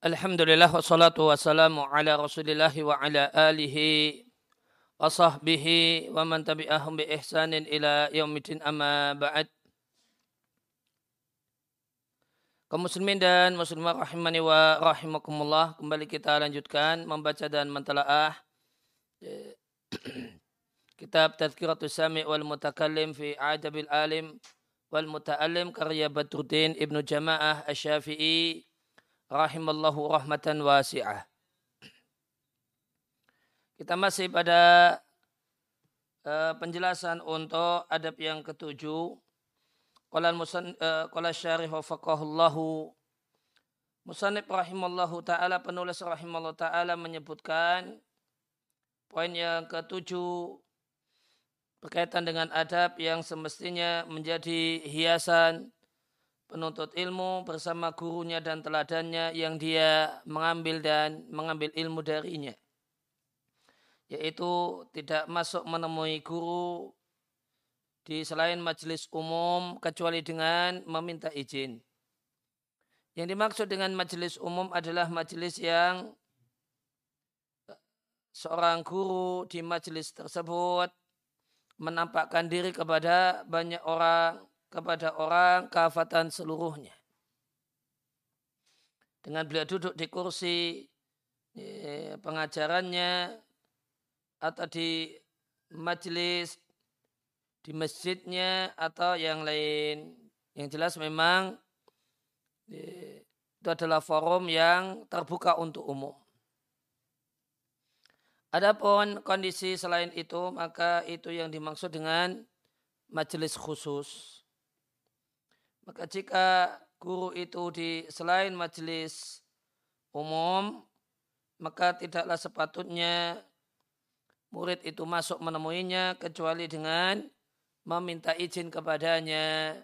Alhamdulillah wassalatu wassalamu ala rasulillah wa ala alihi wa sahbihi wa man tabi'ahum bi ihsanin ila yaumidin amma ba'd. Kaum muslimin dan muslimah rahimani wa rahimakumullah. Kembali kita lanjutkan membaca dan mentelaah eh, kitab Tazkiratus Sami wal Mutakallim fi Adabil Alim wal Muta'allim karya Badruddin Ibnu Jamaah Asy-Syafi'i rahimallahu rahmatan wasi'ah. Kita masih pada uh, penjelasan untuk adab yang ketujuh. Qala musan uh, qala syarih faqahullahu Musanib rahimallahu taala penulis rahimallahu taala menyebutkan poin yang ketujuh berkaitan dengan adab yang semestinya menjadi hiasan penuntut ilmu bersama gurunya dan teladannya yang dia mengambil dan mengambil ilmu darinya. Yaitu tidak masuk menemui guru di selain majelis umum kecuali dengan meminta izin. Yang dimaksud dengan majelis umum adalah majelis yang seorang guru di majelis tersebut menampakkan diri kepada banyak orang kepada orang kafatan seluruhnya. Dengan beliau duduk di kursi ya, pengajarannya atau di majelis di masjidnya atau yang lain. Yang jelas memang itu adalah forum yang terbuka untuk umum. Adapun kondisi selain itu, maka itu yang dimaksud dengan majelis khusus. Maka jika guru itu di selain majelis umum, maka tidaklah sepatutnya murid itu masuk menemuinya kecuali dengan meminta izin kepadanya.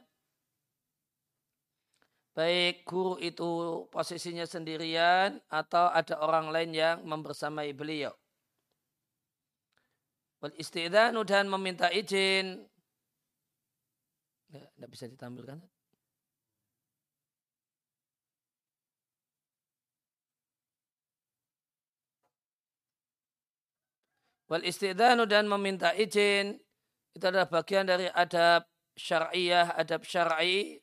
Baik guru itu posisinya sendirian atau ada orang lain yang membersamai beliau. Wal istidanu dan meminta izin. Tidak bisa ditampilkan. Wal istidanu dan meminta izin itu adalah bagian dari adab syariah, adab syar'i.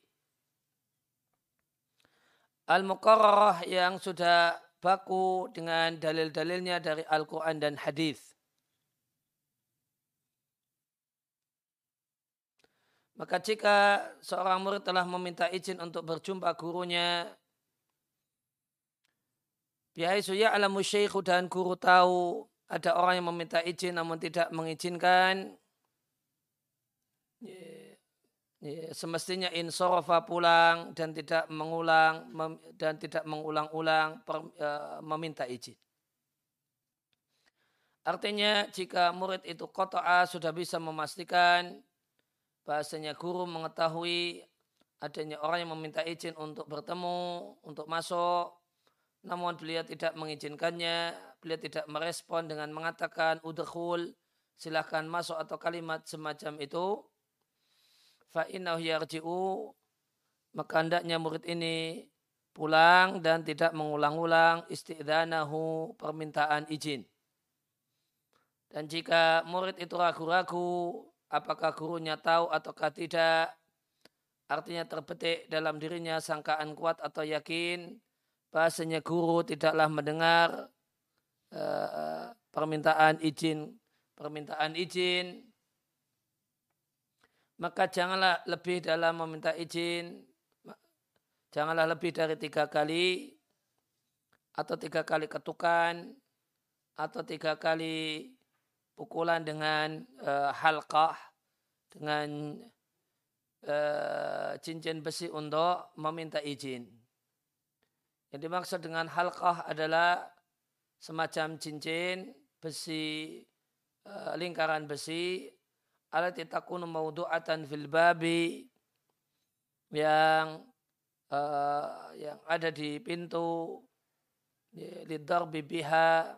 Al-muqarrarah yang sudah baku dengan dalil-dalilnya dari Al-Quran dan hadis. Maka jika seorang murid telah meminta izin untuk berjumpa gurunya, bihaisu ya'lamu syekhu dan guru tahu ada orang yang meminta izin namun tidak mengizinkan semestinya insorofa pulang dan tidak mengulang dan tidak mengulang-ulang e, meminta izin. Artinya jika murid itu kotoa sudah bisa memastikan bahasanya guru mengetahui adanya orang yang meminta izin untuk bertemu, untuk masuk, namun beliau tidak mengizinkannya, beliau tidak merespon dengan mengatakan udhul, silahkan masuk atau kalimat semacam itu. Fa'innahu yarji'u, maka hendaknya murid ini pulang dan tidak mengulang-ulang isti'danahu permintaan izin. Dan jika murid itu ragu-ragu apakah gurunya tahu ataukah tidak, artinya terbetik dalam dirinya sangkaan kuat atau yakin, bahasanya guru tidaklah mendengar uh, permintaan izin permintaan izin maka janganlah lebih dalam meminta izin janganlah lebih dari tiga kali atau tiga kali ketukan atau tiga kali pukulan dengan uh, halqah dengan uh, cincin besi untuk meminta izin. Yang dimaksud dengan halqah adalah semacam cincin besi uh, lingkaran besi alat takunu maudu'atan fil babi yang uh, yang ada di pintu lidarbi biha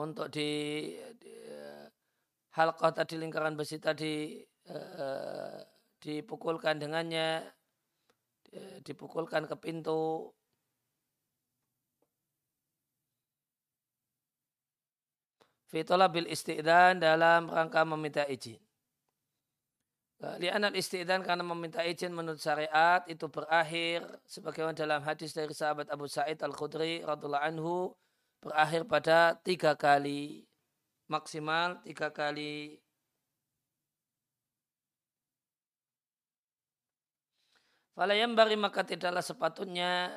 untuk di, di halqah tadi lingkaran besi tadi dipukulkan dengannya Eh, dipukulkan ke pintu fitolah bil istidan dalam rangka meminta izin. Eh, Lianal istidan karena meminta izin menurut syariat itu berakhir sebagaimana dalam hadis dari sahabat Abu Sa'id Al-Khudri radhiallahu anhu berakhir pada tiga kali maksimal tiga kali Falayam bari maka tidaklah sepatutnya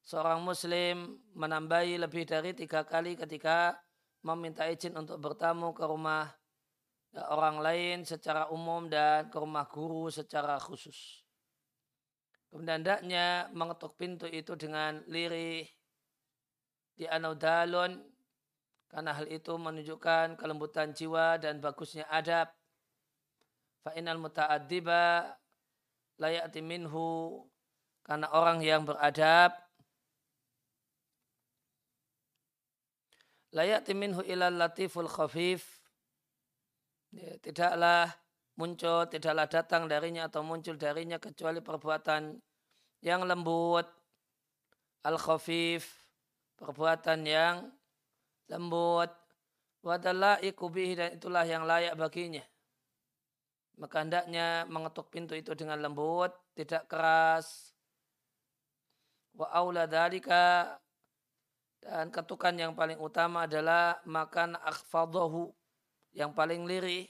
seorang muslim menambahi lebih dari tiga kali ketika meminta izin untuk bertamu ke rumah orang lain secara umum dan ke rumah guru secara khusus. Kemudian mengetuk pintu itu dengan lirih di anaudalon karena hal itu menunjukkan kelembutan jiwa dan bagusnya adab. Fa'inal muta'addiba layati minhu karena orang yang beradab. Layati minhu ilal latiful khafif. Ya, tidaklah muncul, tidaklah datang darinya atau muncul darinya kecuali perbuatan yang lembut, al-khafif, perbuatan yang lembut, wadalah ikubihi dan itulah yang layak baginya. Maka hendaknya mengetuk pintu itu dengan lembut, tidak keras. Wa aula dalika dan ketukan yang paling utama adalah makan akhfadahu yang paling lirih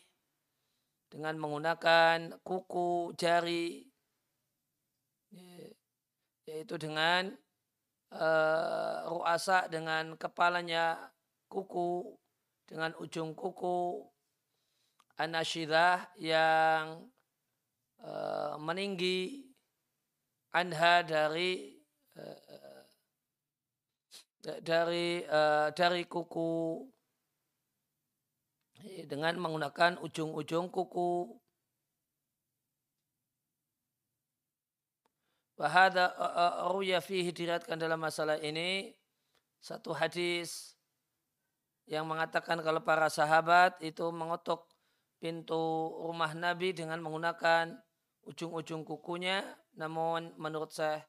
dengan menggunakan kuku jari yaitu dengan uh, ruasa dengan kepalanya kuku dengan ujung kuku anasyidah yang uh, meninggi anha dari uh, dari uh, dari kuku dengan menggunakan ujung-ujung kuku. Wahada ruya fihi diriatkan dalam masalah ini satu hadis yang mengatakan kalau para sahabat itu mengotok pintu rumah Nabi dengan menggunakan ujung-ujung kukunya. Namun menurut saya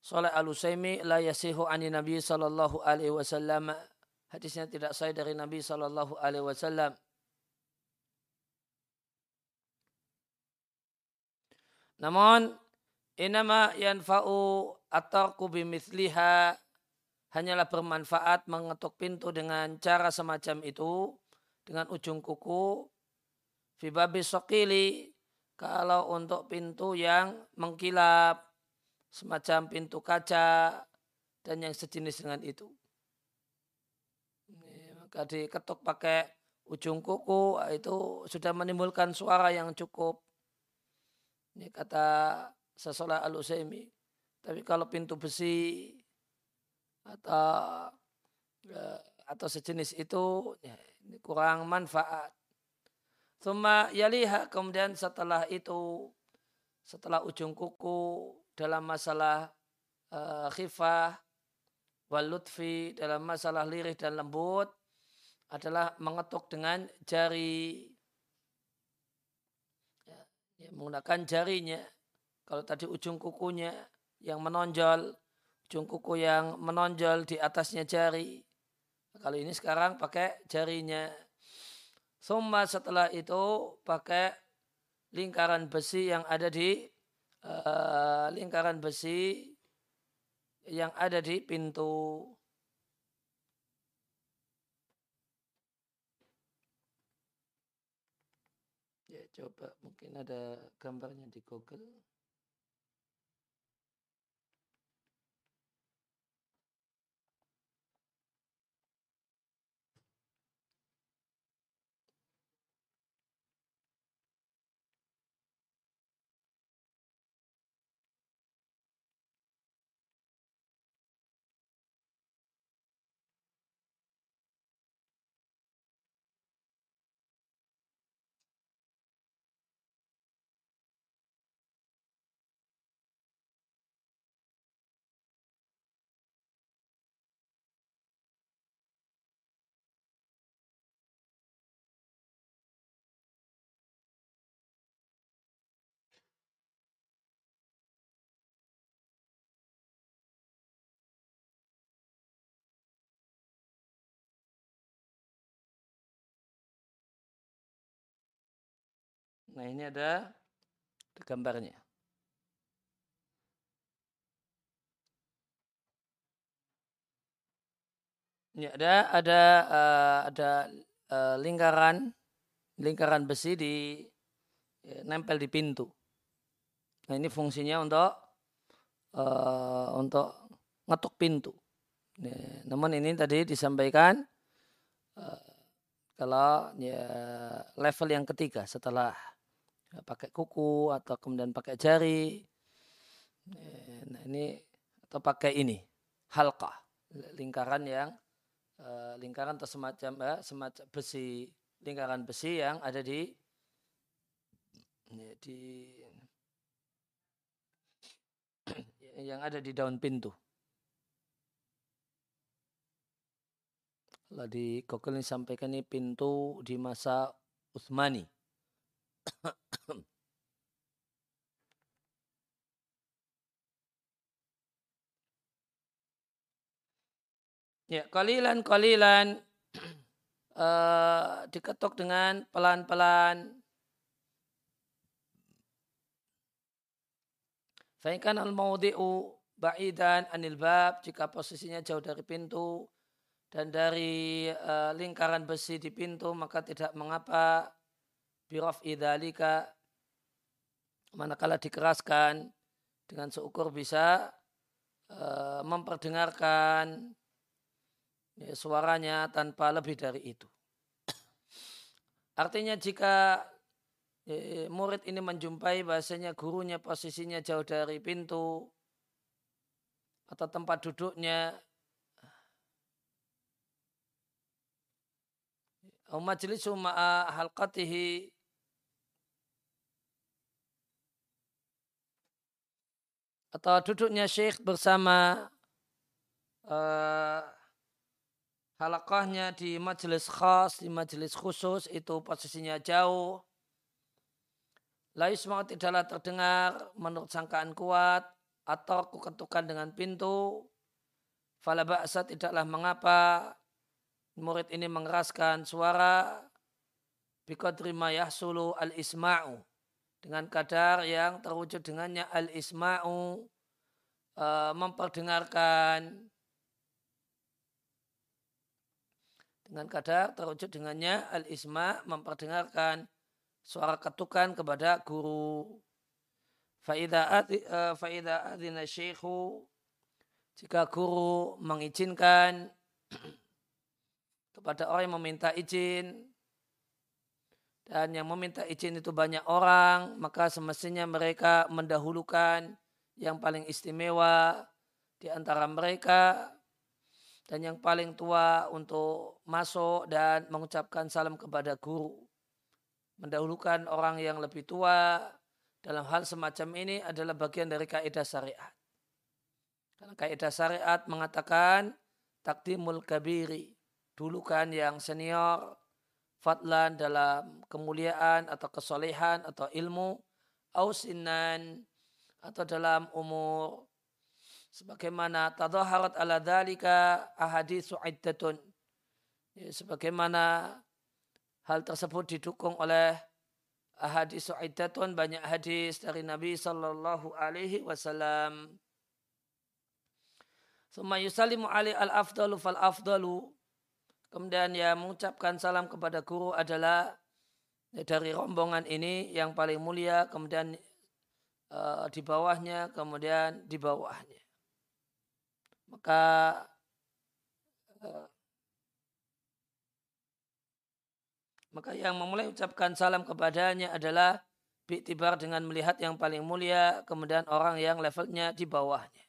Soleh al-Usaimi la yasihu ani Nabi sallallahu alaihi wasallam Hadisnya tidak sahih dari Nabi Shallallahu Alaihi Wasallam. Namun inama yanfa'u atarku bimithliha hanyalah bermanfaat mengetuk pintu dengan cara semacam itu dengan ujung kuku fibabi sokili kalau untuk pintu yang mengkilap semacam pintu kaca dan yang sejenis dengan itu maka diketuk pakai ujung kuku itu sudah menimbulkan suara yang cukup. Ini kata sesolah al. Tapi kalau pintu besi atau ya, atau sejenis itu ya, ini kurang manfaat. Thumma yaliha kemudian setelah itu setelah ujung kuku dalam masalah uh, khifah walutfi dalam masalah lirih dan lembut adalah mengetuk dengan jari. Ya, ya, menggunakan jarinya. Kalau tadi ujung kukunya yang menonjol ujung kuku yang menonjol di atasnya jari. Kalau ini sekarang pakai jarinya Summa setelah itu pakai lingkaran besi yang ada di uh, lingkaran besi yang ada di pintu Coba mungkin ada gambarnya di Google. Nah ini ada gambarnya. Ya, ada ada uh, ada uh, lingkaran lingkaran besi di ya, nempel di pintu. Nah ini fungsinya untuk uh, untuk ngetuk pintu. Ya, namun ini tadi disampaikan uh, kalau ya level yang ketiga setelah pakai kuku atau kemudian pakai jari. Ya, nah ini atau pakai ini halqa lingkaran yang uh, lingkaran atau semacam semacam besi lingkaran besi yang ada di ya, di yang ada di daun pintu. Kalau di Google ini sampaikan ini pintu di masa Utsmani. Ya, kalilan kalilan uh, diketuk dengan pelan-pelan. Faikan al-maudi'u ba'idan anil bab jika posisinya jauh dari pintu dan dari uh, lingkaran besi di pintu maka tidak mengapa birof idalika manakala dikeraskan dengan seukur bisa uh, memperdengarkan ya, suaranya tanpa lebih dari itu. Artinya jika ya, murid ini menjumpai bahasanya gurunya posisinya jauh dari pintu atau tempat duduknya atau majlisu ma'a halqatihi atau duduknya syekh bersama uh, halakahnya di majelis khas, di majelis khusus itu posisinya jauh. La yusma tidaklah terdengar menurut sangkaan kuat atau kuketukan dengan pintu. Fala ba'asa tidaklah mengapa murid ini mengeraskan suara biqadri yahsulu al-isma'u dengan kadar yang terwujud dengannya al-isma'u uh, memperdengarkan dengan kadar terwujud dengannya al-isma memperdengarkan suara ketukan kepada guru. Faida faida adina syekhu jika guru mengizinkan kepada orang yang meminta izin dan yang meminta izin itu banyak orang maka semestinya mereka mendahulukan yang paling istimewa di antara mereka dan yang paling tua untuk masuk dan mengucapkan salam kepada guru. Mendahulukan orang yang lebih tua dalam hal semacam ini adalah bagian dari kaidah syariat. Karena kaidah syariat mengatakan takdimul kabiri, dulukan yang senior, fadlan dalam kemuliaan atau kesolehan atau ilmu, ausinan atau dalam umur sebagaimana tadhaharat ala dhalika ahaditsu iddatun ya, sebagaimana hal tersebut didukung oleh ahaditsu iddatun banyak hadis dari Nabi sallallahu alaihi wasallam Suma yusallimu ali. Kemudian ya mengucapkan salam kepada guru adalah dari rombongan ini yang paling mulia, kemudian uh, di bawahnya, kemudian di bawahnya maka uh, maka yang memulai ucapkan salam kepadanya adalah Biktibar dengan melihat yang paling mulia, kemudian orang yang levelnya di bawahnya.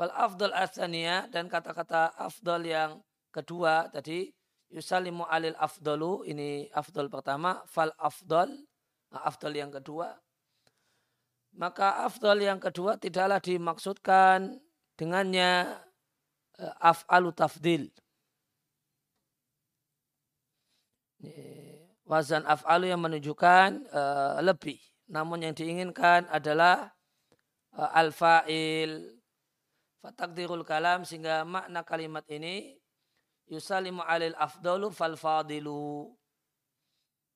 Wal afdal asania dan kata-kata afdal yang kedua tadi yusalimu alil afdalu ini afdal pertama fal afdal nah, afdal yang kedua maka afdal yang kedua tidaklah dimaksudkan dengannya uh, af'alu tafdil. Wazan af'alu yang menunjukkan uh, lebih. Namun yang diinginkan adalah uh, al-fa'il fatakdirul kalam sehingga makna kalimat ini yusalimu alil afdalu fal fadilu.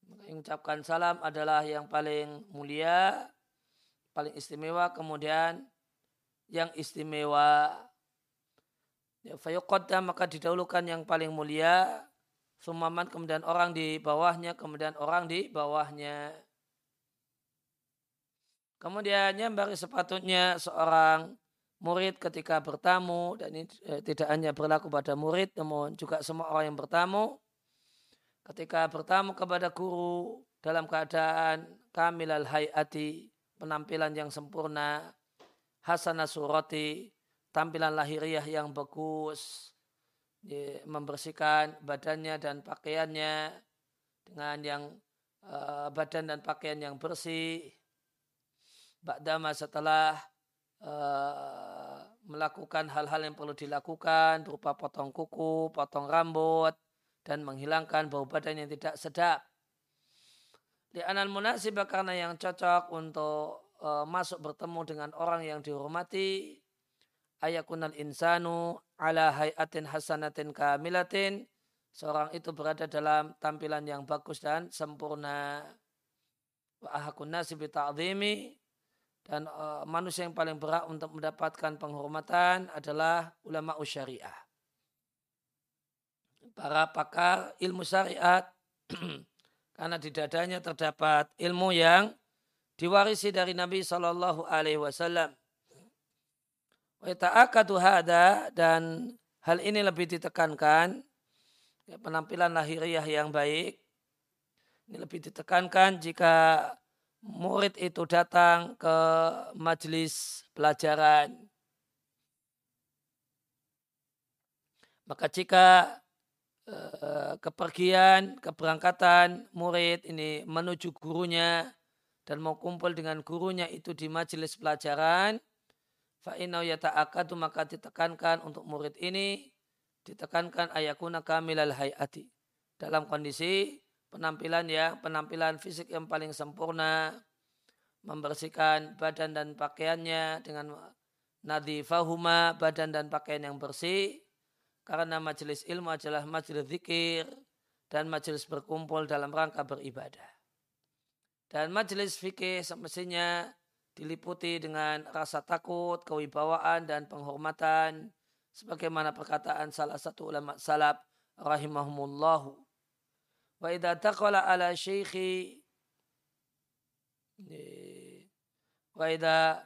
Mengucapkan salam adalah yang paling mulia, paling istimewa, kemudian yang istimewa. Ya, fayuqaddam maka didahulukan yang paling mulia, sumaman kemudian orang di bawahnya, kemudian orang di bawahnya. Kemudian nyambari sepatutnya seorang murid ketika bertamu dan ini eh, tidak hanya berlaku pada murid namun juga semua orang yang bertamu. Ketika bertamu kepada guru dalam keadaan kamil al hayati penampilan yang sempurna hasanah surati tampilan lahiriah yang bagus membersihkan badannya dan pakaiannya dengan yang uh, badan dan pakaian yang bersih. Ba'dama setelah uh, melakukan hal-hal yang perlu dilakukan berupa potong kuku, potong rambut, dan menghilangkan bau badan yang tidak sedap. Di anal munasib karena yang cocok untuk uh, masuk bertemu dengan orang yang dihormati, ayakunal insanu ala hayatin hasanatin kamilatin, seorang itu berada dalam tampilan yang bagus dan sempurna. Wa ahakun nasibi ta'zimi, dan uh, manusia yang paling berat untuk mendapatkan penghormatan adalah ulama syariah. Para pakar ilmu syariat karena di dadanya terdapat ilmu yang diwarisi dari Nabi Shallallahu Alaihi Wasallam. hada dan hal ini lebih ditekankan ya, penampilan lahiriah yang baik ini lebih ditekankan jika murid itu datang ke majelis pelajaran. Maka jika eh, kepergian, keberangkatan murid ini menuju gurunya dan mau kumpul dengan gurunya itu di majelis pelajaran, fa'inau yata'akadu maka ditekankan untuk murid ini ditekankan ayakuna kamilal hayati dalam kondisi penampilan ya penampilan fisik yang paling sempurna membersihkan badan dan pakaiannya dengan nadifahuma badan dan pakaian yang bersih. Karena majelis ilmu adalah majelis zikir dan majelis berkumpul dalam rangka beribadah. Dan majelis fikih semestinya diliputi dengan rasa takut, kewibawaan dan penghormatan sebagaimana perkataan salah satu ulama salaf rahimahumullahu Wa taqala ala syekhi wa idza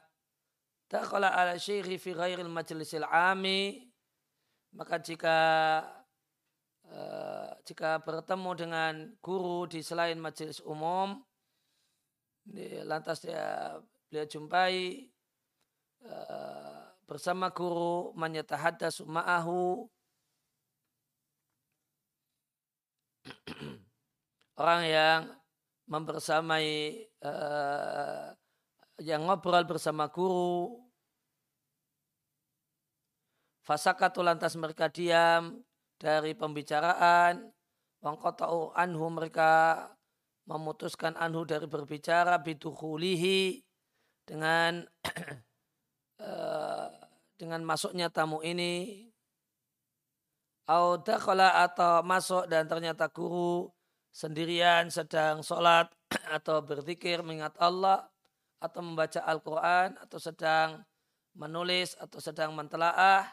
taqala ala syekhi fi ghairil majlisil ami maka jika uh, jika bertemu dengan guru di selain majelis umum lantas dia beliau jumpai uh, bersama guru menyatahaddas ma'ahu orang yang membersamai uh, yang ngobrol bersama guru. Fasakatu lantas mereka diam dari pembicaraan. Wangkotau anhu mereka memutuskan anhu dari berbicara bidukulihi dengan uh, dengan masuknya tamu ini. Atau masuk dan ternyata guru sendirian sedang sholat atau berzikir mengingat Allah atau membaca Al-Quran atau sedang menulis atau sedang mentelaah.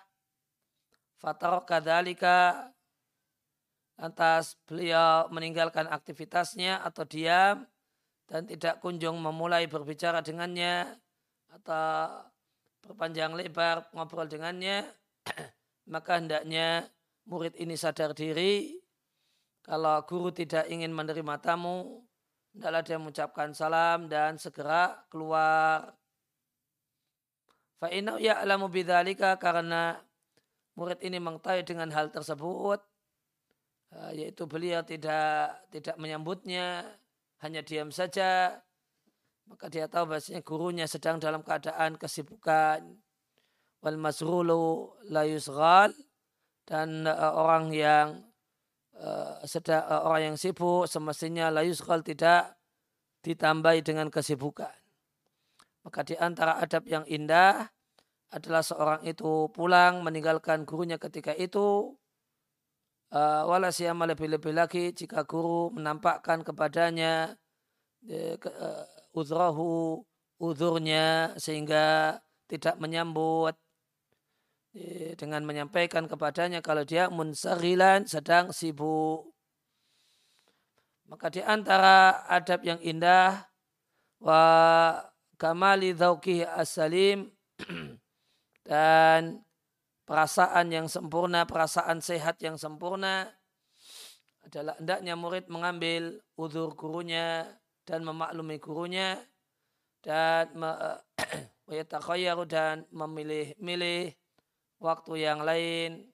Fatarok kadalika lantas beliau meninggalkan aktivitasnya atau diam dan tidak kunjung memulai berbicara dengannya atau berpanjang lebar ngobrol dengannya. Maka hendaknya murid ini sadar diri kalau guru tidak ingin menerima tamu, hendaklah dia mengucapkan salam dan segera keluar. Fa'inau ya'lamu bidzalika karena murid ini mengetahui dengan hal tersebut, eh, yaitu beliau tidak tidak menyambutnya, hanya diam saja, maka dia tahu bahasanya gurunya sedang dalam keadaan kesibukan. Wal masrulu la yusghal dan uh, orang yang uh, sedang, uh, orang yang sibuk semestinya layus kalau tidak ditambahi dengan kesibukan. Maka di antara adab yang indah adalah seorang itu pulang meninggalkan gurunya ketika itu uh, wala siyama lebih-lebih lagi jika guru menampakkan kepadanya uh, udhurnya sehingga tidak menyambut dengan menyampaikan kepadanya kalau dia munsarilan sedang sibuk. Maka di antara adab yang indah wa kamali dhauqih as-salim dan perasaan yang sempurna, perasaan sehat yang sempurna adalah hendaknya murid mengambil udur gurunya dan memaklumi gurunya dan dan memilih-milih waktu yang lain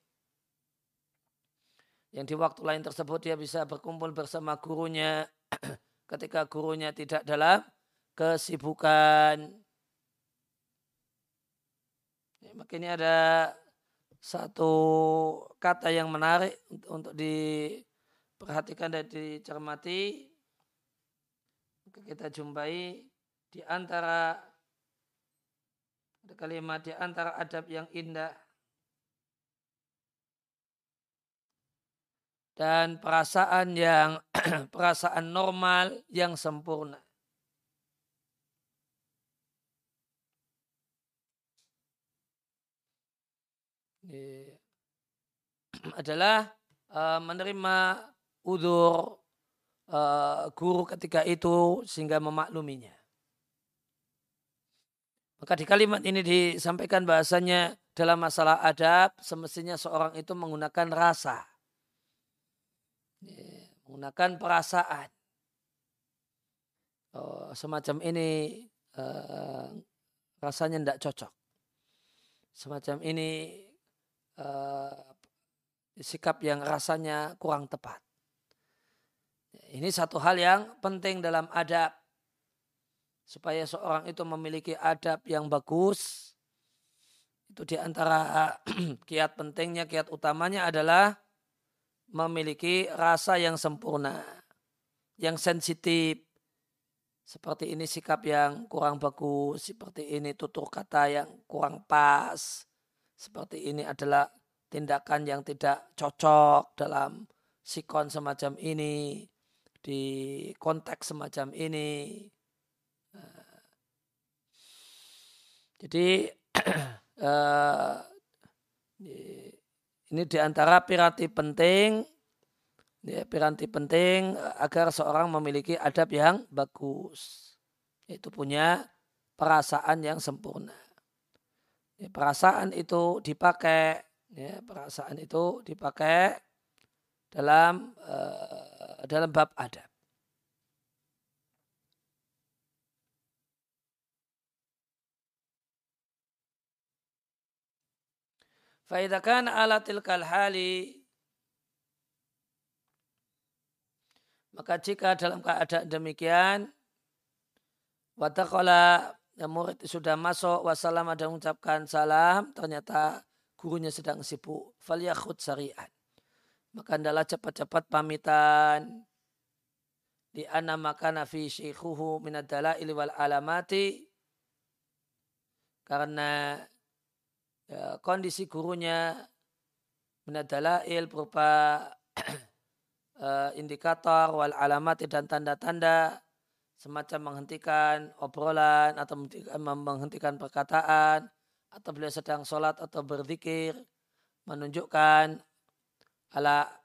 yang di waktu lain tersebut dia bisa berkumpul bersama gurunya ketika gurunya tidak dalam kesibukan. Ya, maka ini ada satu kata yang menarik untuk diperhatikan dan dicermati. Kita jumpai di antara ada kalimat di antara adab yang indah dan perasaan yang perasaan normal yang sempurna. adalah uh, menerima udur uh, guru ketika itu sehingga memakluminya. Maka di kalimat ini disampaikan bahasanya dalam masalah adab semestinya seorang itu menggunakan rasa menggunakan perasaan. Oh, semacam ini uh, rasanya tidak cocok. Semacam ini uh, sikap yang rasanya kurang tepat. Ini satu hal yang penting dalam adab. Supaya seorang itu memiliki adab yang bagus. Itu di antara kiat pentingnya, kiat utamanya adalah memiliki rasa yang sempurna, yang sensitif. Seperti ini sikap yang kurang bagus, seperti ini tutur kata yang kurang pas, seperti ini adalah tindakan yang tidak cocok dalam sikon semacam ini, di konteks semacam ini. Jadi uh, Ini di antara piranti penting, ya, piranti penting agar seorang memiliki adab yang bagus. Itu punya perasaan yang sempurna. Ya, perasaan itu dipakai, ya, perasaan itu dipakai dalam uh, dalam bab adab. Faidakan ala tilkal hali maka jika dalam keadaan demikian watakola yang murid sudah masuk wassalam ada mengucapkan salam ternyata gurunya sedang sibuk falyakhud syariat maka adalah cepat-cepat pamitan. Di anna makana fi syikhuhu minad dalail wal alamati. Karena ya, kondisi gurunya menadalail berupa uh, indikator wal alamat dan tanda-tanda semacam menghentikan obrolan atau menghentikan perkataan atau beliau sedang sholat atau berzikir menunjukkan ala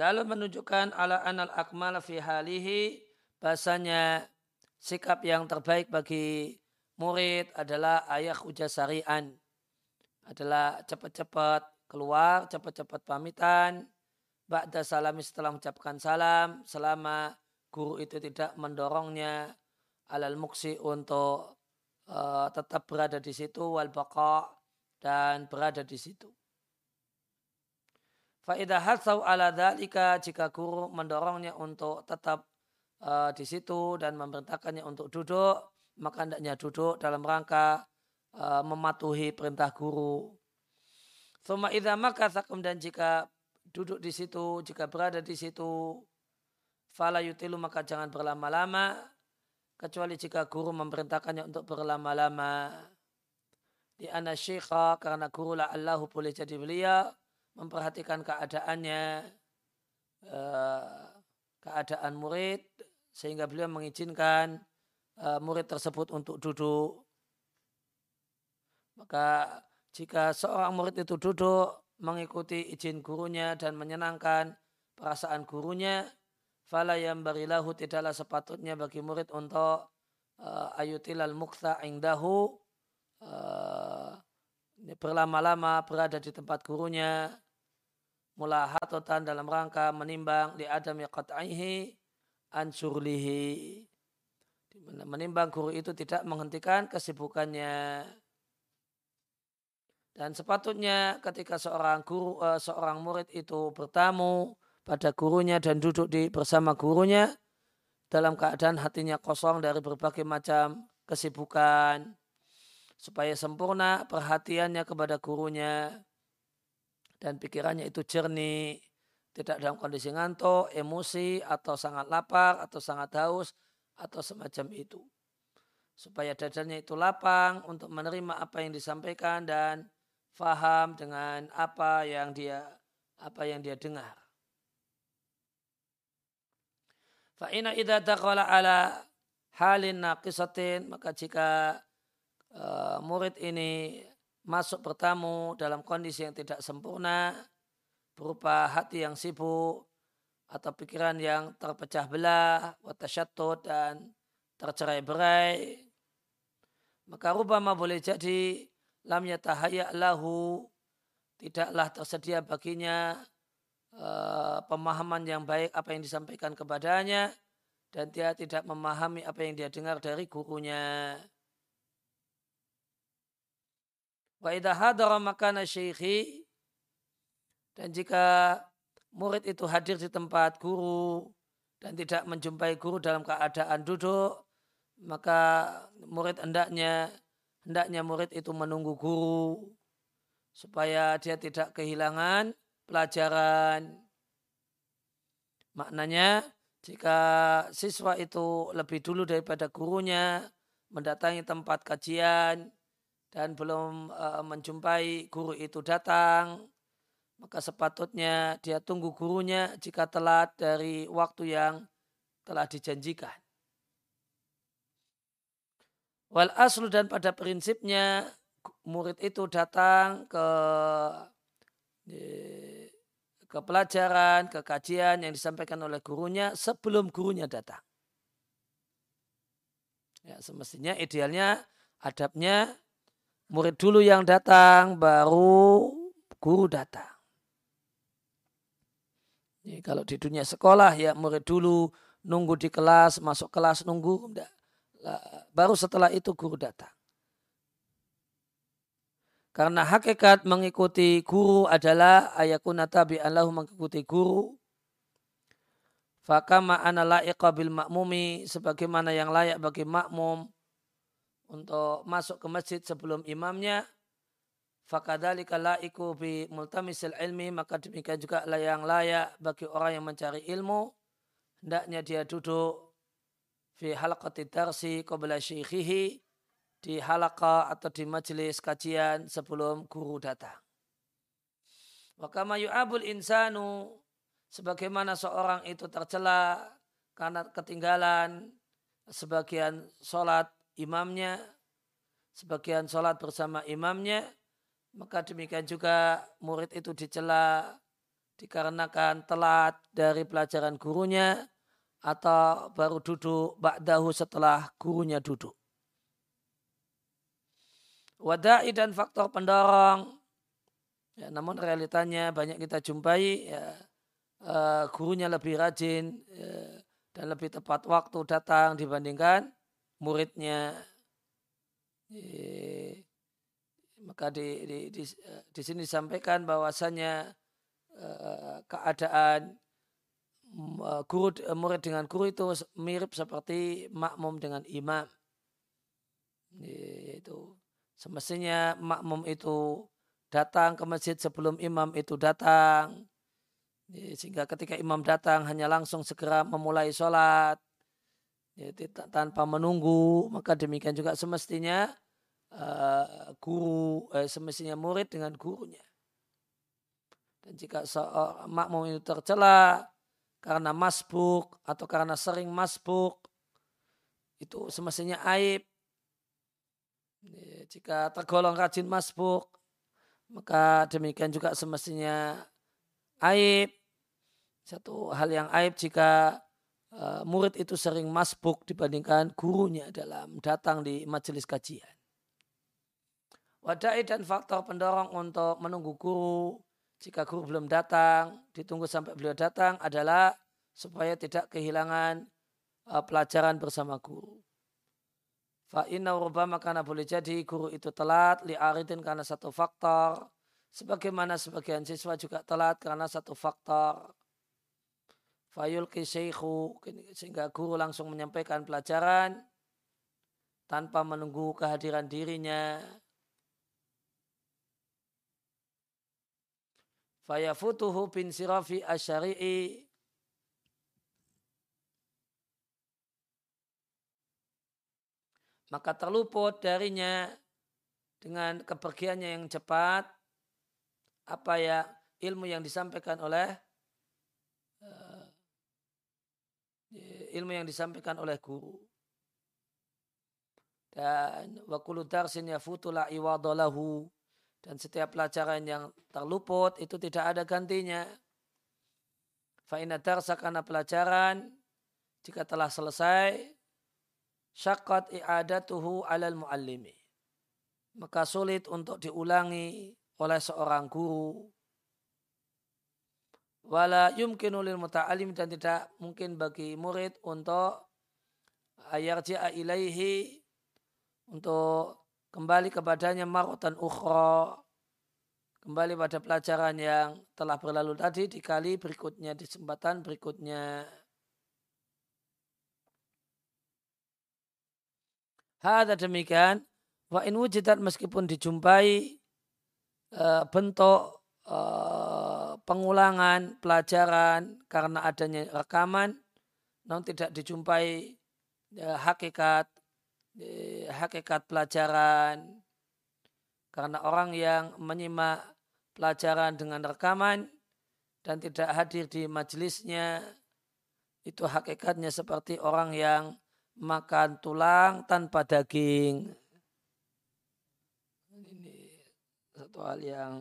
Dalam menunjukkan ala anal akmal fi halihi bahasanya sikap yang terbaik bagi murid adalah ayah ujasarian adalah cepat-cepat keluar, cepat-cepat pamitan, ba'da salami setelah mengucapkan salam, selama guru itu tidak mendorongnya alal muksi untuk uh, tetap berada di situ wal baqa dan berada di situ. Faidah hatsau ala dalika jika guru mendorongnya untuk tetap uh, di situ dan memerintahkannya untuk duduk, maka hendaknya duduk dalam rangka uh, mematuhi perintah guru. Thumma idza makatha dan jika duduk di situ, jika berada di situ, fala yutilu maka jangan berlama-lama kecuali jika guru memerintahkannya untuk berlama-lama. Di ana syikha karena guru la Allahu boleh jadi beliau memperhatikan keadaannya, uh, keadaan murid sehingga beliau mengizinkan uh, murid tersebut untuk duduk. Maka jika seorang murid itu duduk mengikuti izin gurunya dan menyenangkan perasaan gurunya, fala yang barilahu tidaklah sepatutnya bagi murid untuk uh, ayutilal mukta ingdahu uh, berlama-lama berada di tempat gurunya mulahatotan dalam rangka menimbang di adam qat'ihi ansurlihi menimbang guru itu tidak menghentikan kesibukannya. Dan sepatutnya ketika seorang guru, uh, seorang murid itu bertamu pada gurunya dan duduk di bersama gurunya dalam keadaan hatinya kosong dari berbagai macam kesibukan supaya sempurna perhatiannya kepada gurunya dan pikirannya itu jernih tidak dalam kondisi ngantuk, emosi atau sangat lapar atau sangat haus atau semacam itu supaya dadanya itu lapang untuk menerima apa yang disampaikan dan faham dengan apa yang dia apa yang dia dengar. Fa'ina idha ala halin naqisatin maka jika uh, murid ini masuk bertamu dalam kondisi yang tidak sempurna berupa hati yang sibuk atau pikiran yang terpecah belah, watasyatut dan tercerai berai, maka rubama boleh jadi lam yatahaya lahu tidaklah tersedia baginya uh, pemahaman yang baik apa yang disampaikan kepadanya dan dia tidak memahami apa yang dia dengar dari gurunya. Wa idha hadara makana syekhi dan jika murid itu hadir di tempat guru dan tidak menjumpai guru dalam keadaan duduk, maka murid hendaknya hendaknya murid itu menunggu guru supaya dia tidak kehilangan pelajaran. Maknanya jika siswa itu lebih dulu daripada gurunya mendatangi tempat kajian dan belum uh, menjumpai guru itu datang, maka sepatutnya dia tunggu gurunya jika telat dari waktu yang telah dijanjikan. Wal aslu dan pada prinsipnya murid itu datang ke ke pelajaran, ke kajian yang disampaikan oleh gurunya sebelum gurunya datang. Ya, semestinya idealnya adabnya murid dulu yang datang baru guru datang. Jadi kalau di dunia sekolah ya murid dulu nunggu di kelas, masuk kelas nunggu enggak baru setelah itu guru datang. Karena hakikat mengikuti guru adalah ayakuna tabi'an lahu mengikuti guru. Fakama ana la'iqa bil makmumi sebagaimana yang layak bagi makmum untuk masuk ke masjid sebelum imamnya. Fakadhalika la'iku bi multamisil ilmi maka demikian juga yang layak bagi orang yang mencari ilmu. Hendaknya dia duduk fi halaqati darsi qabla syekhihi di halaqah atau di majelis kajian sebelum guru datang. Wa kama yu'abul insanu sebagaimana seorang itu tercela karena ketinggalan sebagian sholat imamnya, sebagian sholat bersama imamnya, maka demikian juga murid itu dicela dikarenakan telat dari pelajaran gurunya atau baru duduk ba'dahu setelah gurunya duduk. Wadai dan faktor pendorong. Ya, namun realitanya banyak kita jumpai ya, uh, gurunya lebih rajin ya, dan lebih tepat waktu datang dibandingkan muridnya. Ya, maka di, di, di, di sini disampaikan bahwasanya uh, keadaan Eh, guru eh, murid dengan guru itu mirip seperti makmum dengan imam yaitu Semestinya makmum itu datang ke masjid sebelum imam itu datang. Sehingga ketika imam datang hanya langsung segera memulai sholat. Tanpa menunggu, maka demikian juga semestinya uh, guru, eh, semestinya murid dengan gurunya. Dan jika seorang makmum itu tercela karena masbuk atau karena sering masbuk, itu semestinya aib. Jika tergolong rajin masbuk, maka demikian juga semestinya aib. Satu hal yang aib jika uh, murid itu sering masbuk dibandingkan gurunya dalam datang di majelis kajian. Wadai dan faktor pendorong untuk menunggu guru jika guru belum datang, ditunggu sampai beliau datang adalah supaya tidak kehilangan uh, pelajaran bersama guru. Fa'inna karena boleh jadi guru itu telat li'aridin karena satu faktor. Sebagaimana sebagian siswa juga telat karena satu faktor. Fayul syekhu sehingga guru langsung menyampaikan pelajaran tanpa menunggu kehadiran dirinya. Fayafutuhu bin sirafi asyari'i maka terluput darinya dengan kepergiannya yang cepat apa ya ilmu yang disampaikan oleh uh, ilmu yang disampaikan oleh guru dan wakulu darsin yafutula iwadalahu dan setiap pelajaran yang terluput itu tidak ada gantinya fa'ina darsa karena pelajaran jika telah selesai syakat i'adatuhu alal muallimi. Maka sulit untuk diulangi oleh seorang guru. Wala yumkinu lil muta'alim dan tidak mungkin bagi murid untuk ayarji'a ilaihi untuk kembali kepadanya marotan ukhra kembali pada pelajaran yang telah berlalu tadi di kali berikutnya di kesempatan berikutnya Hada demikian. Wa in wujidat meskipun dijumpai uh, bentuk uh, pengulangan pelajaran karena adanya rekaman, namun tidak dijumpai uh, hakikat uh, hakikat pelajaran karena orang yang menyimak pelajaran dengan rekaman dan tidak hadir di majelisnya itu hakikatnya seperti orang yang makan tulang tanpa daging. Ini satu hal yang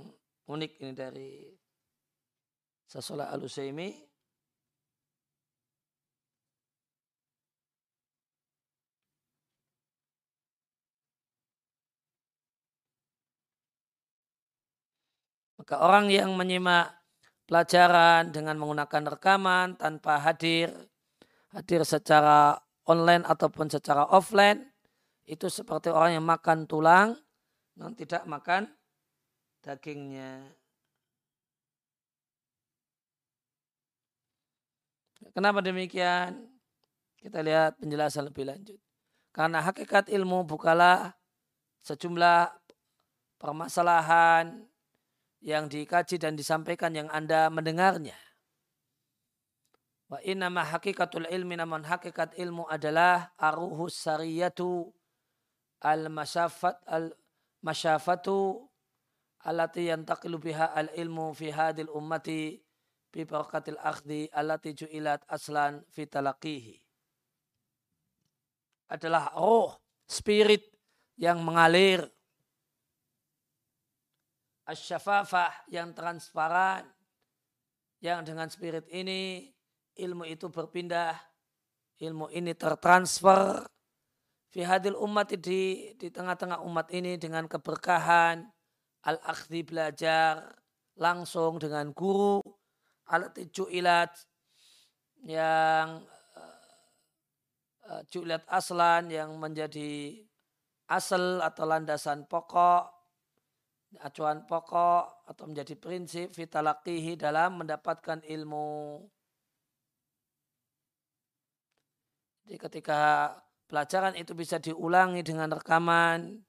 unik ini dari Sasola Al-Usaimi. Maka orang yang menyimak pelajaran dengan menggunakan rekaman tanpa hadir, hadir secara online ataupun secara offline itu seperti orang yang makan tulang tidak makan dagingnya. Kenapa demikian? Kita lihat penjelasan lebih lanjut. Karena hakikat ilmu bukalah sejumlah permasalahan yang dikaji dan disampaikan yang Anda mendengarnya. Wa innama hakikatul ilmi namun hakikat ilmu adalah aruhus sariyatu al masyafat al masyafatu allati yantaqilu biha al ilmu fi hadil ummati bi barakatil akhdi allati ju'ilat aslan fi talaqihi. Adalah roh spirit yang mengalir. Asyafafah yang transparan. Yang dengan spirit ini ilmu itu berpindah, ilmu ini tertransfer. Fi hadil umat di di tengah-tengah umat ini dengan keberkahan. Al-akhdi belajar langsung dengan guru alat ilat yang uh, juilat aslan yang menjadi asal atau landasan pokok acuan pokok atau menjadi prinsip vitalakihi dalam mendapatkan ilmu. Jadi ketika pelajaran itu bisa diulangi dengan rekaman,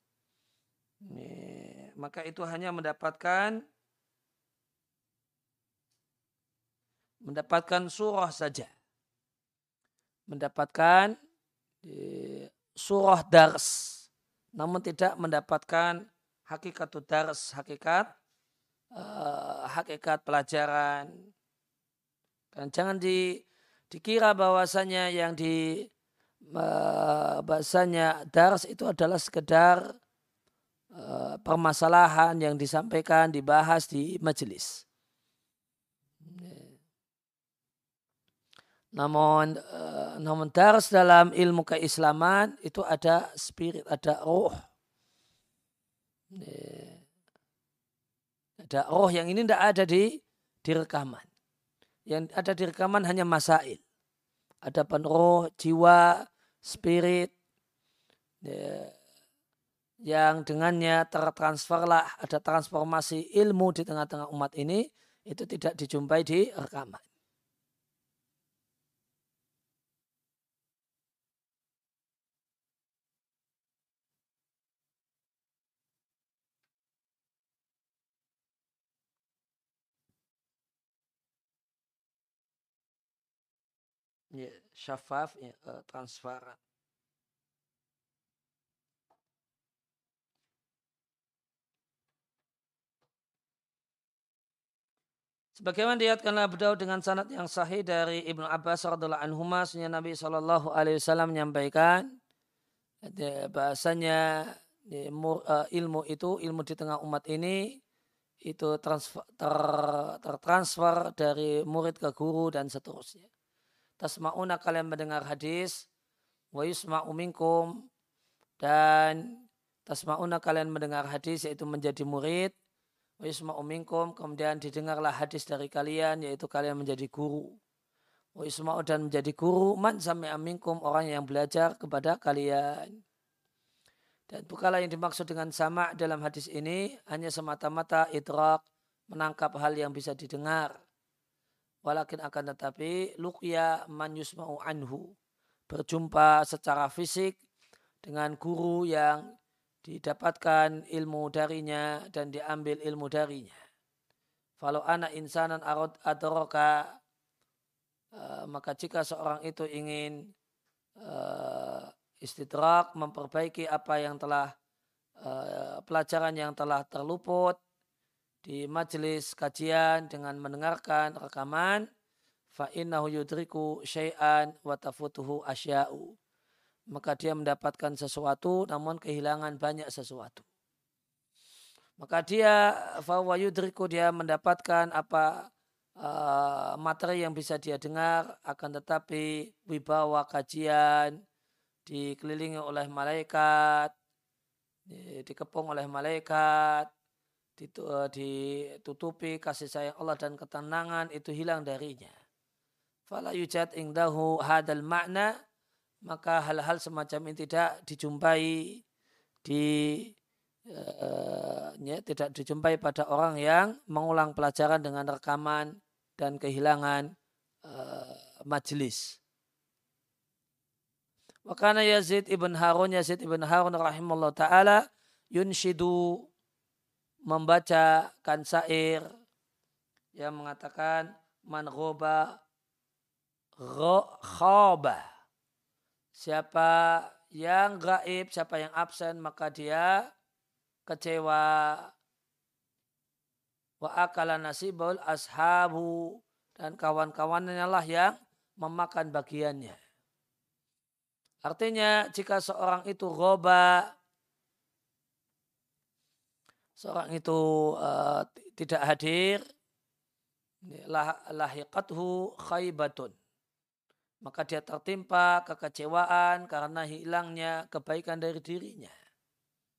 Ini, maka itu hanya mendapatkan mendapatkan surah saja. Mendapatkan surah dars. Namun tidak mendapatkan hakikat dars, hakikat uh, hakikat pelajaran. Dan jangan di, dikira bahwasanya yang di uh, bahasanya dars itu adalah sekedar uh, permasalahan yang disampaikan, dibahas di majelis. Namun uh, namun dars dalam ilmu keislaman itu ada spirit, ada roh. Ada roh yang ini tidak ada di di rekaman. Yang ada di rekaman hanya masail. Ada roh, jiwa, spirit yang dengannya tertransferlah ada transformasi ilmu di tengah-tengah umat ini itu tidak dijumpai di rekaman. Ya, syafaf, ya, uh, transparan. Sebagaimana diatkanlah beliau dengan sanad yang sahih dari Ibnu Abbas radhiallahu anhu Nabi Shallallahu alaihi wasallam menyampaikan bahasanya eh, ilmu itu ilmu di tengah umat ini itu transfer, ter, tertransfer dari murid ke guru dan seterusnya tasma'una kalian mendengar hadis. Wa yusma'u minkum. Dan tasma'una kalian mendengar hadis yaitu menjadi murid. Wa yusma'u minkum. Kemudian didengarlah hadis dari kalian yaitu kalian menjadi guru. Wa yusma'u dan menjadi guru. Man sami'a minkum orang yang belajar kepada kalian. Dan bukanlah yang dimaksud dengan sama dalam hadis ini. Hanya semata-mata idrak menangkap hal yang bisa didengar Walakin akan tetapi luqya man yusma'u anhu. Berjumpa secara fisik dengan guru yang didapatkan ilmu darinya dan diambil ilmu darinya. Kalau anak insanan arad adroka uh, maka jika seorang itu ingin uh, istidrak memperbaiki apa yang telah uh, pelajaran yang telah terluput di majelis kajian dengan mendengarkan rekaman fa innahu yudriku syai'an wa tafutuhu asya'u. Maka dia mendapatkan sesuatu namun kehilangan banyak sesuatu. Maka dia fa yudriku dia mendapatkan apa uh, materi yang bisa dia dengar akan tetapi wibawa kajian dikelilingi oleh malaikat dikepung oleh malaikat ditutupi kasih sayang Allah dan ketenangan itu hilang darinya. Fala yujad ingdahu hadal makna maka hal-hal semacam ini tidak dijumpai di uh, ya, tidak dijumpai pada orang yang mengulang pelajaran dengan rekaman dan kehilangan uh, majelis. Wakana Yazid ibn Harun Yazid ibn Harun rahimahullah taala yunshidu membacakan syair yang mengatakan man ghoba khoba siapa yang gaib siapa yang absen maka dia kecewa wa akala nasibul ashabu dan kawan-kawannya lah yang memakan bagiannya. Artinya jika seorang itu roba seorang itu uh, tidak hadir. Lah, lahiqathu khaybatun. Maka dia tertimpa kekecewaan karena hilangnya kebaikan dari dirinya.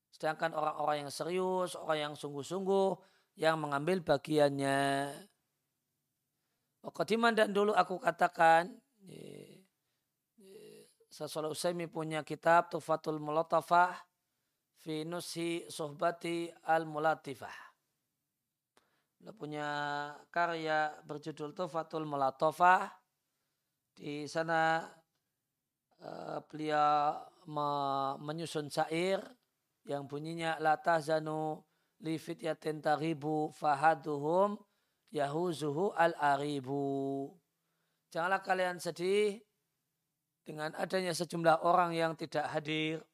Sedangkan orang-orang yang serius orang yang sungguh-sungguh yang mengambil bagiannya. Qadiman dan dulu aku katakan Sasolah Usaimi punya kitab Tufatul Mulatafah fi nusi sohbati al-mulatifah. Beliau punya karya berjudul Tufatul Mulatofah. Di sana uh, beliau me menyusun syair yang bunyinya la tahzanu li fityatin taribu fahaduhum yahuzuhu al-aribu. Janganlah kalian sedih dengan adanya sejumlah orang yang tidak hadir,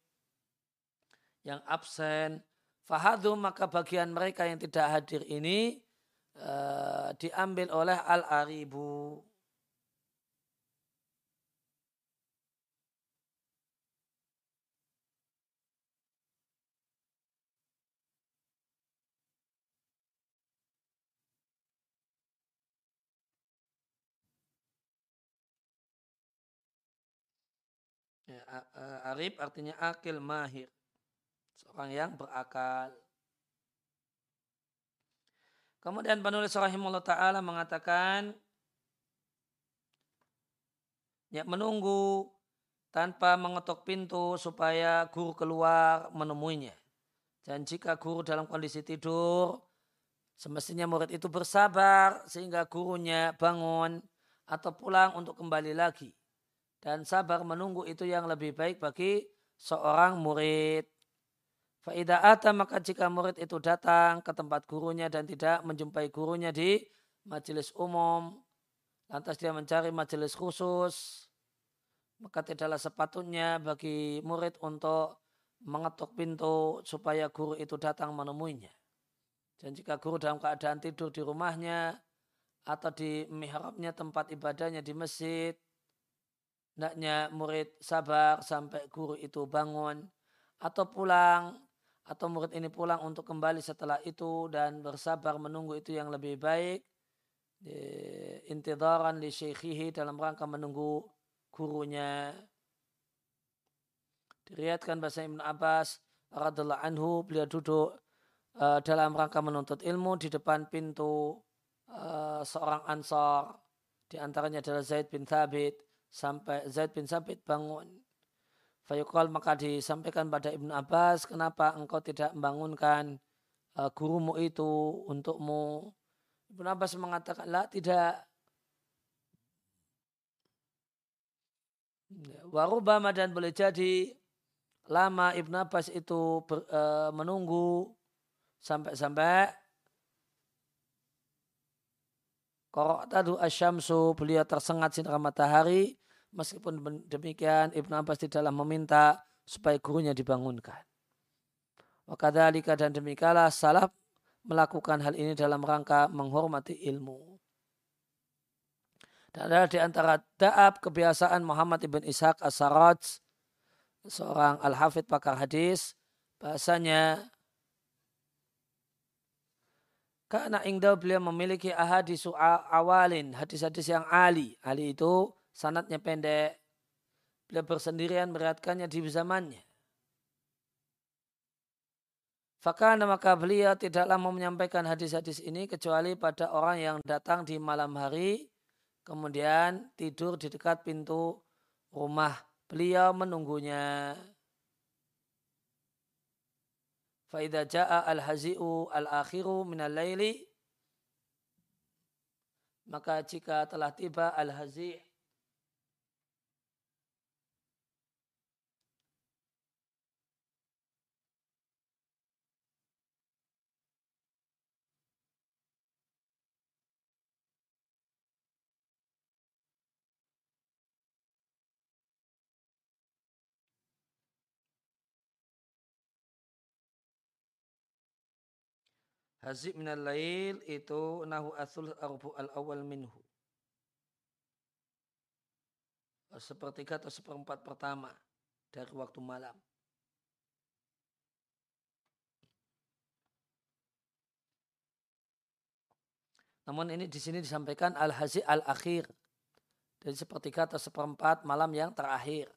yang absen. Fahadu maka bagian mereka yang tidak hadir ini uh, diambil oleh al-aribu. Ya, arif artinya akil mahir. Seorang yang berakal. Kemudian penulis rahimahullah ta'ala mengatakan ya menunggu tanpa mengetuk pintu supaya guru keluar menemuinya. Dan jika guru dalam kondisi tidur, semestinya murid itu bersabar sehingga gurunya bangun atau pulang untuk kembali lagi dan sabar menunggu itu yang lebih baik bagi seorang murid. Faidah ata maka jika murid itu datang ke tempat gurunya dan tidak menjumpai gurunya di majelis umum, lantas dia mencari majelis khusus, maka tidaklah sepatutnya bagi murid untuk mengetuk pintu supaya guru itu datang menemuinya. Dan jika guru dalam keadaan tidur di rumahnya atau di mihrabnya tempat ibadahnya di masjid, hendaknya murid sabar sampai guru itu bangun atau pulang atau murid ini pulang untuk kembali setelah itu dan bersabar menunggu itu yang lebih baik intidaran di syekhihi dalam rangka menunggu gurunya diriatkan bahasa Ibn Abbas radhiallahu anhu beliau duduk uh, dalam rangka menuntut ilmu di depan pintu uh, seorang ansar di antaranya adalah Zaid bin Thabit sampai Zaid bin Sabit bangun. Fayuqal maka disampaikan pada Ibnu Abbas, kenapa engkau tidak membangunkan uh, gurumu itu untukmu? Ibnu Abbas mengatakan, lah tidak. Warubama dan boleh jadi lama Ibnu Abbas itu ber, uh, menunggu sampai-sampai Korok tadu asyamsu beliau tersengat sinar matahari. Meskipun demikian Ibnu Abbas tidaklah meminta supaya gurunya dibangunkan. Wakadhalika dan demikianlah salaf melakukan hal ini dalam rangka menghormati ilmu. Dan adalah di antara da'ab kebiasaan Muhammad ibn Ishaq as-Saraj, seorang al-hafid pakar hadis, bahasanya karena ingdau beliau memiliki ahadis awalin, hadis-hadis yang ali. Ali itu sanatnya pendek. Beliau bersendirian meriatkannya di zamannya. Fakana maka beliau tidaklah mau menyampaikan hadis-hadis ini kecuali pada orang yang datang di malam hari, kemudian tidur di dekat pintu rumah beliau menunggunya. Faidah ja'a al-hazi'u al-akhiru minal layli maka jika telah tiba al-hazi' Hazib minal lail itu nahu asul arbu al awal minhu. Sepertiga atau seperempat pertama dari waktu malam. Namun ini di sini disampaikan al-hazi al-akhir. Dari sepertiga atau seperempat malam yang terakhir.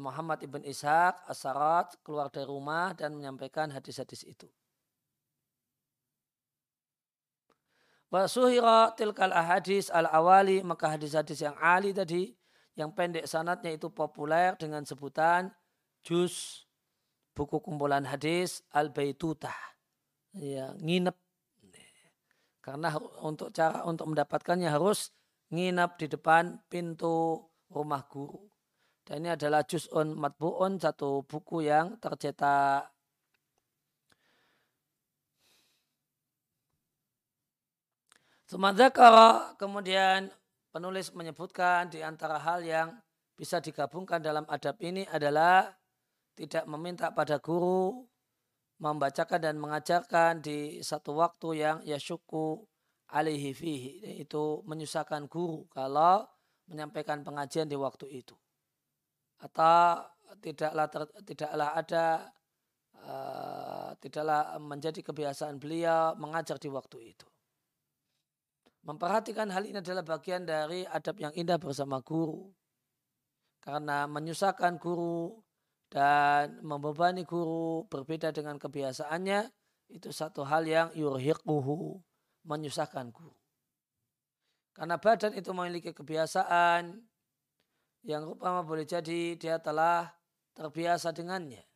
Muhammad ibn Ishaq as-Sarat keluar dari rumah dan menyampaikan hadis-hadis itu. Wasuhira tilkal ahadis al awali maka hadis-hadis yang ali tadi yang pendek sanatnya itu populer dengan sebutan juz buku kumpulan hadis al baitutah ya nginep karena untuk cara untuk mendapatkannya harus nginap di depan pintu rumah guru Dan ini adalah juz'un matbu'un, satu buku yang tercetak. Sumadzakara kemudian penulis menyebutkan di antara hal yang bisa digabungkan dalam adab ini adalah tidak meminta pada guru membacakan dan mengajarkan di satu waktu yang yasyuku alaihi fihi itu menyusahkan guru kalau menyampaikan pengajian di waktu itu atau tidaklah ter, tidaklah ada uh, tidaklah menjadi kebiasaan beliau mengajar di waktu itu. Memperhatikan hal ini adalah bagian dari adab yang indah bersama guru. Karena menyusahkan guru dan membebani guru berbeda dengan kebiasaannya itu satu hal yang yurhiquhu menyusahkan guru. Karena badan itu memiliki kebiasaan yang rupanya boleh jadi dia telah terbiasa dengannya.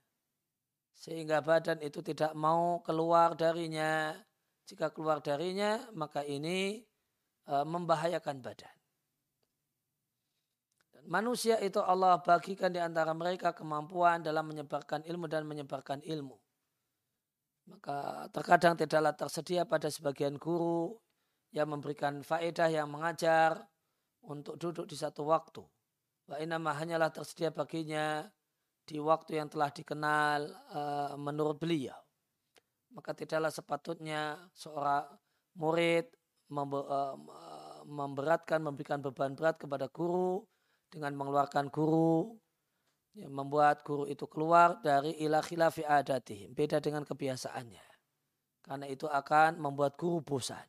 Sehingga badan itu tidak mau keluar darinya. Jika keluar darinya, maka ini membahayakan badan. Dan manusia itu Allah bagikan di antara mereka kemampuan dalam menyebarkan ilmu dan menyebarkan ilmu. Maka terkadang tidaklah tersedia pada sebagian guru yang memberikan faedah yang mengajar untuk duduk di satu waktu Wa inama hanyalah tersedia baginya di waktu yang telah dikenal uh, menurut beliau. Maka tidaklah sepatutnya seorang murid eh, memberatkan, memberikan beban berat kepada guru dengan mengeluarkan guru, membuat guru itu keluar dari ilah khilafi beda dengan kebiasaannya. Karena itu akan membuat guru bosan.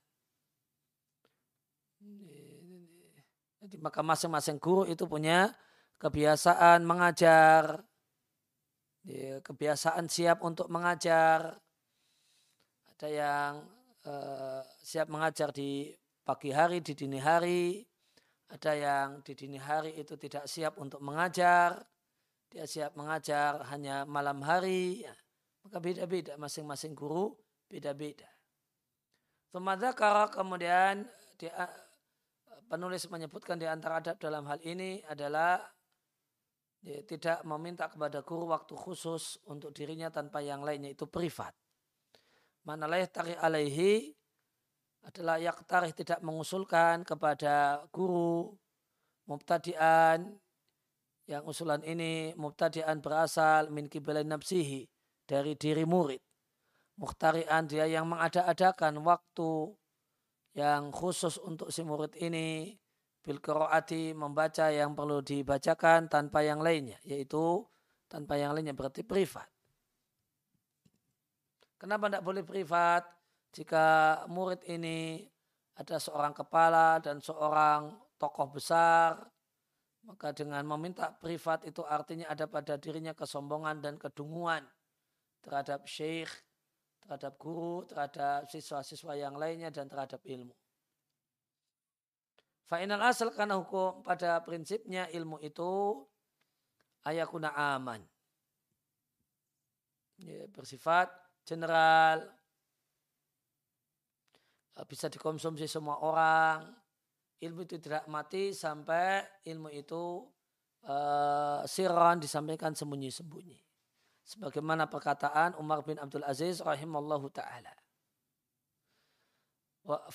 Jadi maka masing-masing guru itu punya kebiasaan mengajar, kebiasaan siap untuk mengajar. Ada yang uh, siap mengajar di pagi hari, di dini hari. Ada yang di dini hari itu tidak siap untuk mengajar. Dia siap mengajar hanya malam hari. Ya. Maka beda-beda masing-masing guru beda-beda. kemudian dia penulis menyebutkan di antara adab dalam hal ini adalah ya, tidak meminta kepada guru waktu khusus untuk dirinya tanpa yang lainnya itu privat. Mana tarih alaihi adalah yang tarih tidak mengusulkan kepada guru mubtadian yang usulan ini mubtadian berasal min kibalin nafsihi dari diri murid. Mukhtarian dia yang mengada-adakan waktu yang khusus untuk si murid ini bil membaca yang perlu dibacakan tanpa yang lainnya yaitu tanpa yang lainnya berarti privat. Kenapa tidak boleh privat? Jika murid ini ada seorang kepala dan seorang tokoh besar, maka dengan meminta privat itu artinya ada pada dirinya kesombongan dan kedunguan terhadap syekh terhadap guru, terhadap siswa-siswa yang lainnya, dan terhadap ilmu. Fa'inal asal karena hukum pada prinsipnya ilmu itu ayakuna aman. Ya, bersifat general, bisa dikonsumsi semua orang. Ilmu itu tidak mati sampai ilmu itu uh, siran disampaikan sembunyi-sembunyi sebagaimana perkataan Umar bin Abdul Aziz rahimallahu taala.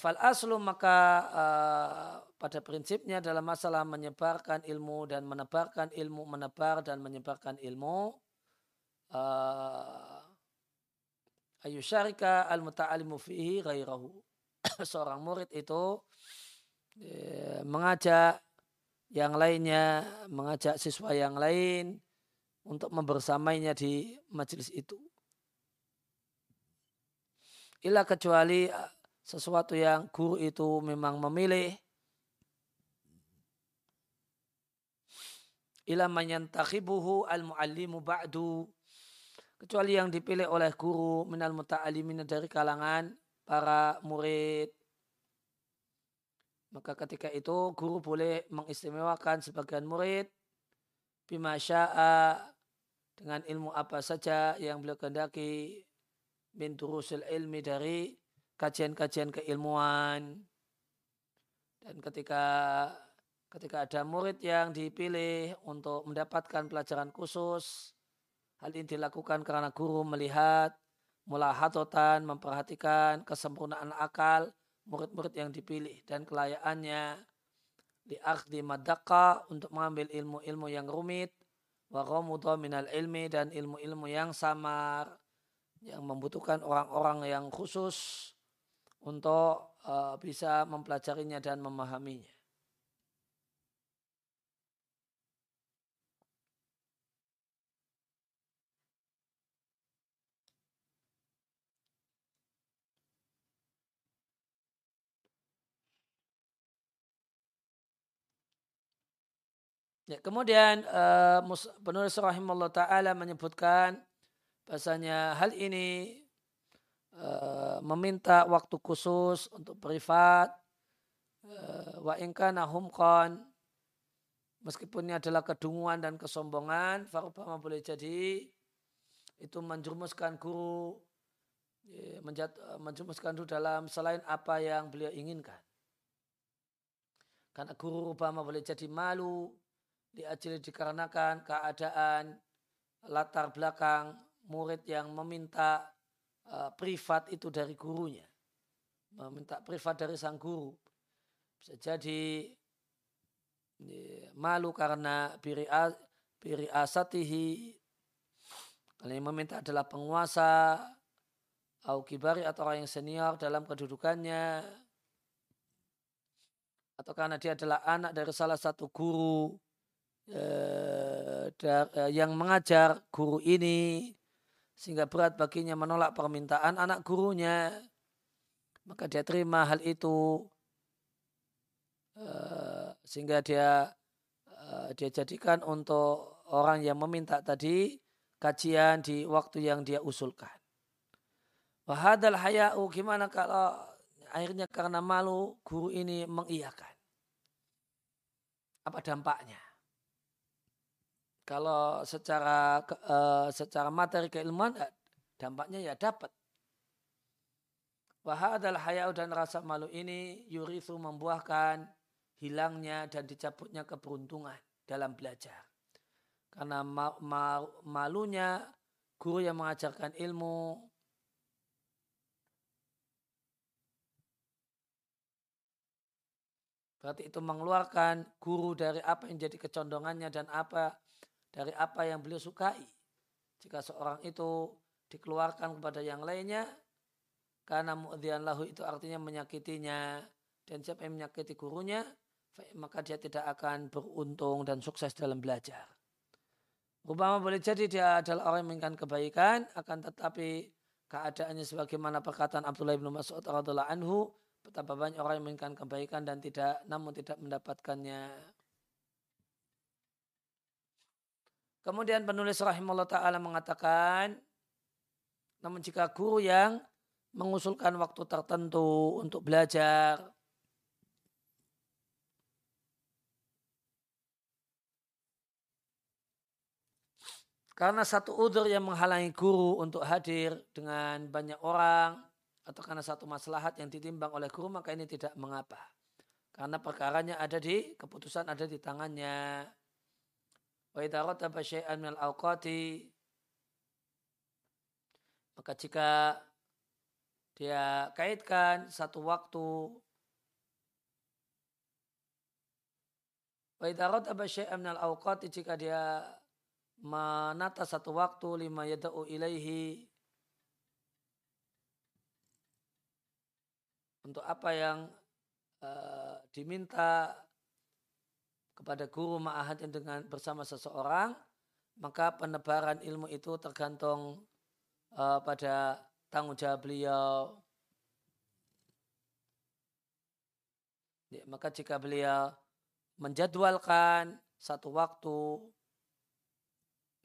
Fal aslu maka uh, pada prinsipnya dalam masalah menyebarkan ilmu dan menebarkan ilmu, menebar dan menyebarkan ilmu ayu syarika al muta'alimu fihi ghairahu. Seorang murid itu ya, mengajak yang lainnya, mengajak siswa yang lain untuk membersamainya di majelis itu. Ila kecuali uh, sesuatu yang guru itu memang memilih ila manyantakhibuhu al-muallimu ba'du kecuali yang dipilih oleh guru minal muta'alimin dari kalangan para murid. Maka ketika itu guru boleh mengistimewakan sebagian murid. Bima sya'a dengan ilmu apa saja yang beliau kehendaki. Min durusil ilmi dari kajian-kajian keilmuan. Dan ketika ketika ada murid yang dipilih untuk mendapatkan pelajaran khusus, hal ini dilakukan karena guru melihat mulahatotan, memperhatikan kesempurnaan akal murid-murid yang dipilih dan kelayakannya di madaka untuk mengambil ilmu-ilmu yang rumit. Wa minal ilmi dan ilmu-ilmu yang samar. Yang membutuhkan orang-orang yang khusus untuk uh, bisa mempelajarinya dan memahaminya. Ya, kemudian uh, penulis rahimahullah ta'ala menyebutkan bahasanya hal ini uh, meminta waktu khusus untuk privat uh, wa humqan meskipun ini adalah kedunguan dan kesombongan farubama boleh jadi itu menjerumuskan guru ya, menjat, guru dalam selain apa yang beliau inginkan. Karena guru Obama boleh jadi malu diajili dikarenakan keadaan latar belakang murid yang meminta uh, privat itu dari gurunya. Meminta privat dari sang guru. Bisa jadi ya, malu karena biri, biri asatihi. Kalau yang meminta adalah penguasa, au kibari atau orang yang senior dalam kedudukannya. Atau karena dia adalah anak dari salah satu guru Eh, eh, yang mengajar guru ini sehingga berat baginya menolak permintaan anak gurunya maka dia terima hal itu eh, sehingga dia dia jadikan untuk orang yang meminta tadi kajian di waktu yang dia usulkan. Wahadal haya'u gimana kalau akhirnya karena malu guru ini mengiyakan. Apa dampaknya? Kalau secara uh, secara materi keilmuan eh, dampaknya ya dapat. adalah hayau dan rasa malu ini yurisu membuahkan hilangnya dan dicabutnya keberuntungan dalam belajar. Karena ma ma malunya guru yang mengajarkan ilmu Berarti itu mengeluarkan guru dari apa yang jadi kecondongannya dan apa dari apa yang beliau sukai. Jika seorang itu dikeluarkan kepada yang lainnya, karena mu'adhian lahu itu artinya menyakitinya, dan siapa yang menyakiti gurunya, maka dia tidak akan beruntung dan sukses dalam belajar. Rupama boleh jadi dia adalah orang yang menginginkan kebaikan, akan tetapi keadaannya sebagaimana perkataan Abdullah bin Mas'ud radhiallahu anhu, betapa banyak orang yang menginginkan kebaikan dan tidak namun tidak mendapatkannya. Kemudian penulis rahimahullah ta'ala mengatakan, namun jika guru yang mengusulkan waktu tertentu untuk belajar, karena satu udur yang menghalangi guru untuk hadir dengan banyak orang, atau karena satu maslahat yang ditimbang oleh guru, maka ini tidak mengapa. Karena perkaranya ada di, keputusan ada di tangannya. Wa idza rataba syai'an minal awqati maka jika dia kaitkan satu waktu Wa idza rataba syai'an minal awqati jika dia menata satu waktu lima yada'u ilaihi untuk apa yang uh, diminta kepada guru ma'ahad dengan bersama seseorang, maka penebaran ilmu itu tergantung uh, pada tanggung jawab beliau. Ya, maka jika beliau menjadwalkan satu waktu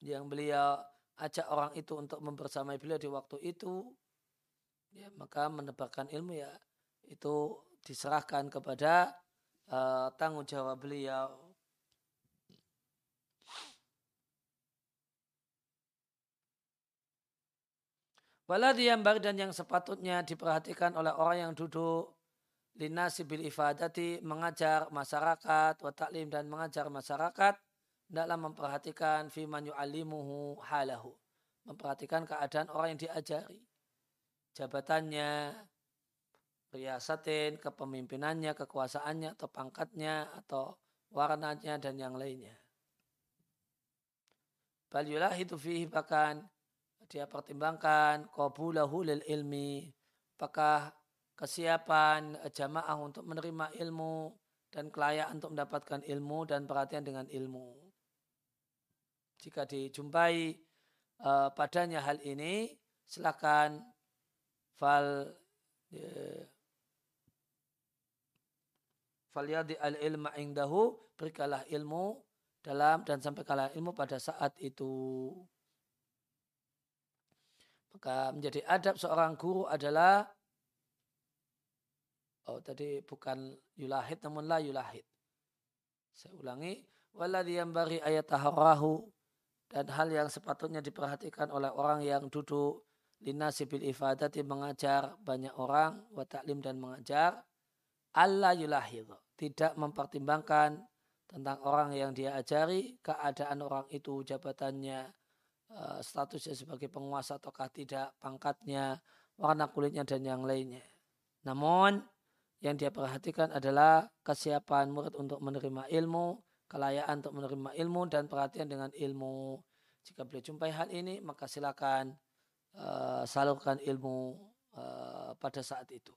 yang beliau ajak orang itu untuk membersamai beliau di waktu itu, ya, maka menebarkan ilmu ya itu diserahkan kepada uh, tanggung jawab beliau. Waladi yang dan yang sepatutnya diperhatikan oleh orang yang duduk. Linasi bil ifadati mengajar masyarakat wa taklim dan mengajar masyarakat dalam memperhatikan fiman yu'allimuhu halahu. Memperhatikan keadaan orang yang diajari. Jabatannya riasatin kepemimpinannya kekuasaannya atau pangkatnya atau warnanya dan yang lainnya. Bal itu fihi bahkan dia pertimbangkan qabulahu lil ilmi apakah kesiapan jamaah untuk menerima ilmu dan kelayakan untuk mendapatkan ilmu dan perhatian dengan ilmu. Jika dijumpai uh, padanya hal ini, silakan fal uh, falyadi al ilma indahu berikanlah ilmu dalam dan sampai kalah ilmu pada saat itu. Maka menjadi adab seorang guru adalah Oh tadi bukan yulahid namun la yulahid. Saya ulangi. Waladhi bari ayat taharahu. Dan hal yang sepatutnya diperhatikan oleh orang yang duduk linasi bil ifadati mengajar banyak orang. Wa ta'lim dan mengajar. Allah yulahid. Tidak mempertimbangkan tentang orang yang dia ajari. Keadaan orang itu jabatannya. Eh, statusnya sebagai penguasa ataukah tidak. Pangkatnya. Warna kulitnya dan yang lainnya. Namun yang dia perhatikan adalah kesiapan murid untuk menerima ilmu, kelayaan untuk menerima ilmu dan perhatian dengan ilmu. Jika beliau jumpai hal ini, maka silakan uh, salurkan ilmu uh, pada saat itu.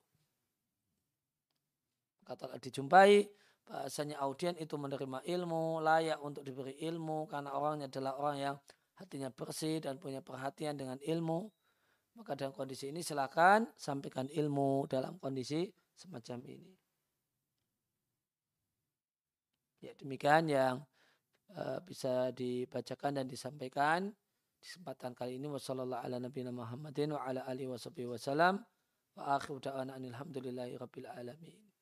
Kata dijumpai, bahasanya audien itu menerima ilmu, layak untuk diberi ilmu karena orangnya adalah orang yang hatinya bersih dan punya perhatian dengan ilmu. Maka dalam kondisi ini silakan sampaikan ilmu dalam kondisi semacam ini. Ya demikian yang uh, bisa dibacakan dan disampaikan di kesempatan kali ini wasallallahu ala Muhammadin wa ala alihi wa akhiru da'wana rabbil alamin.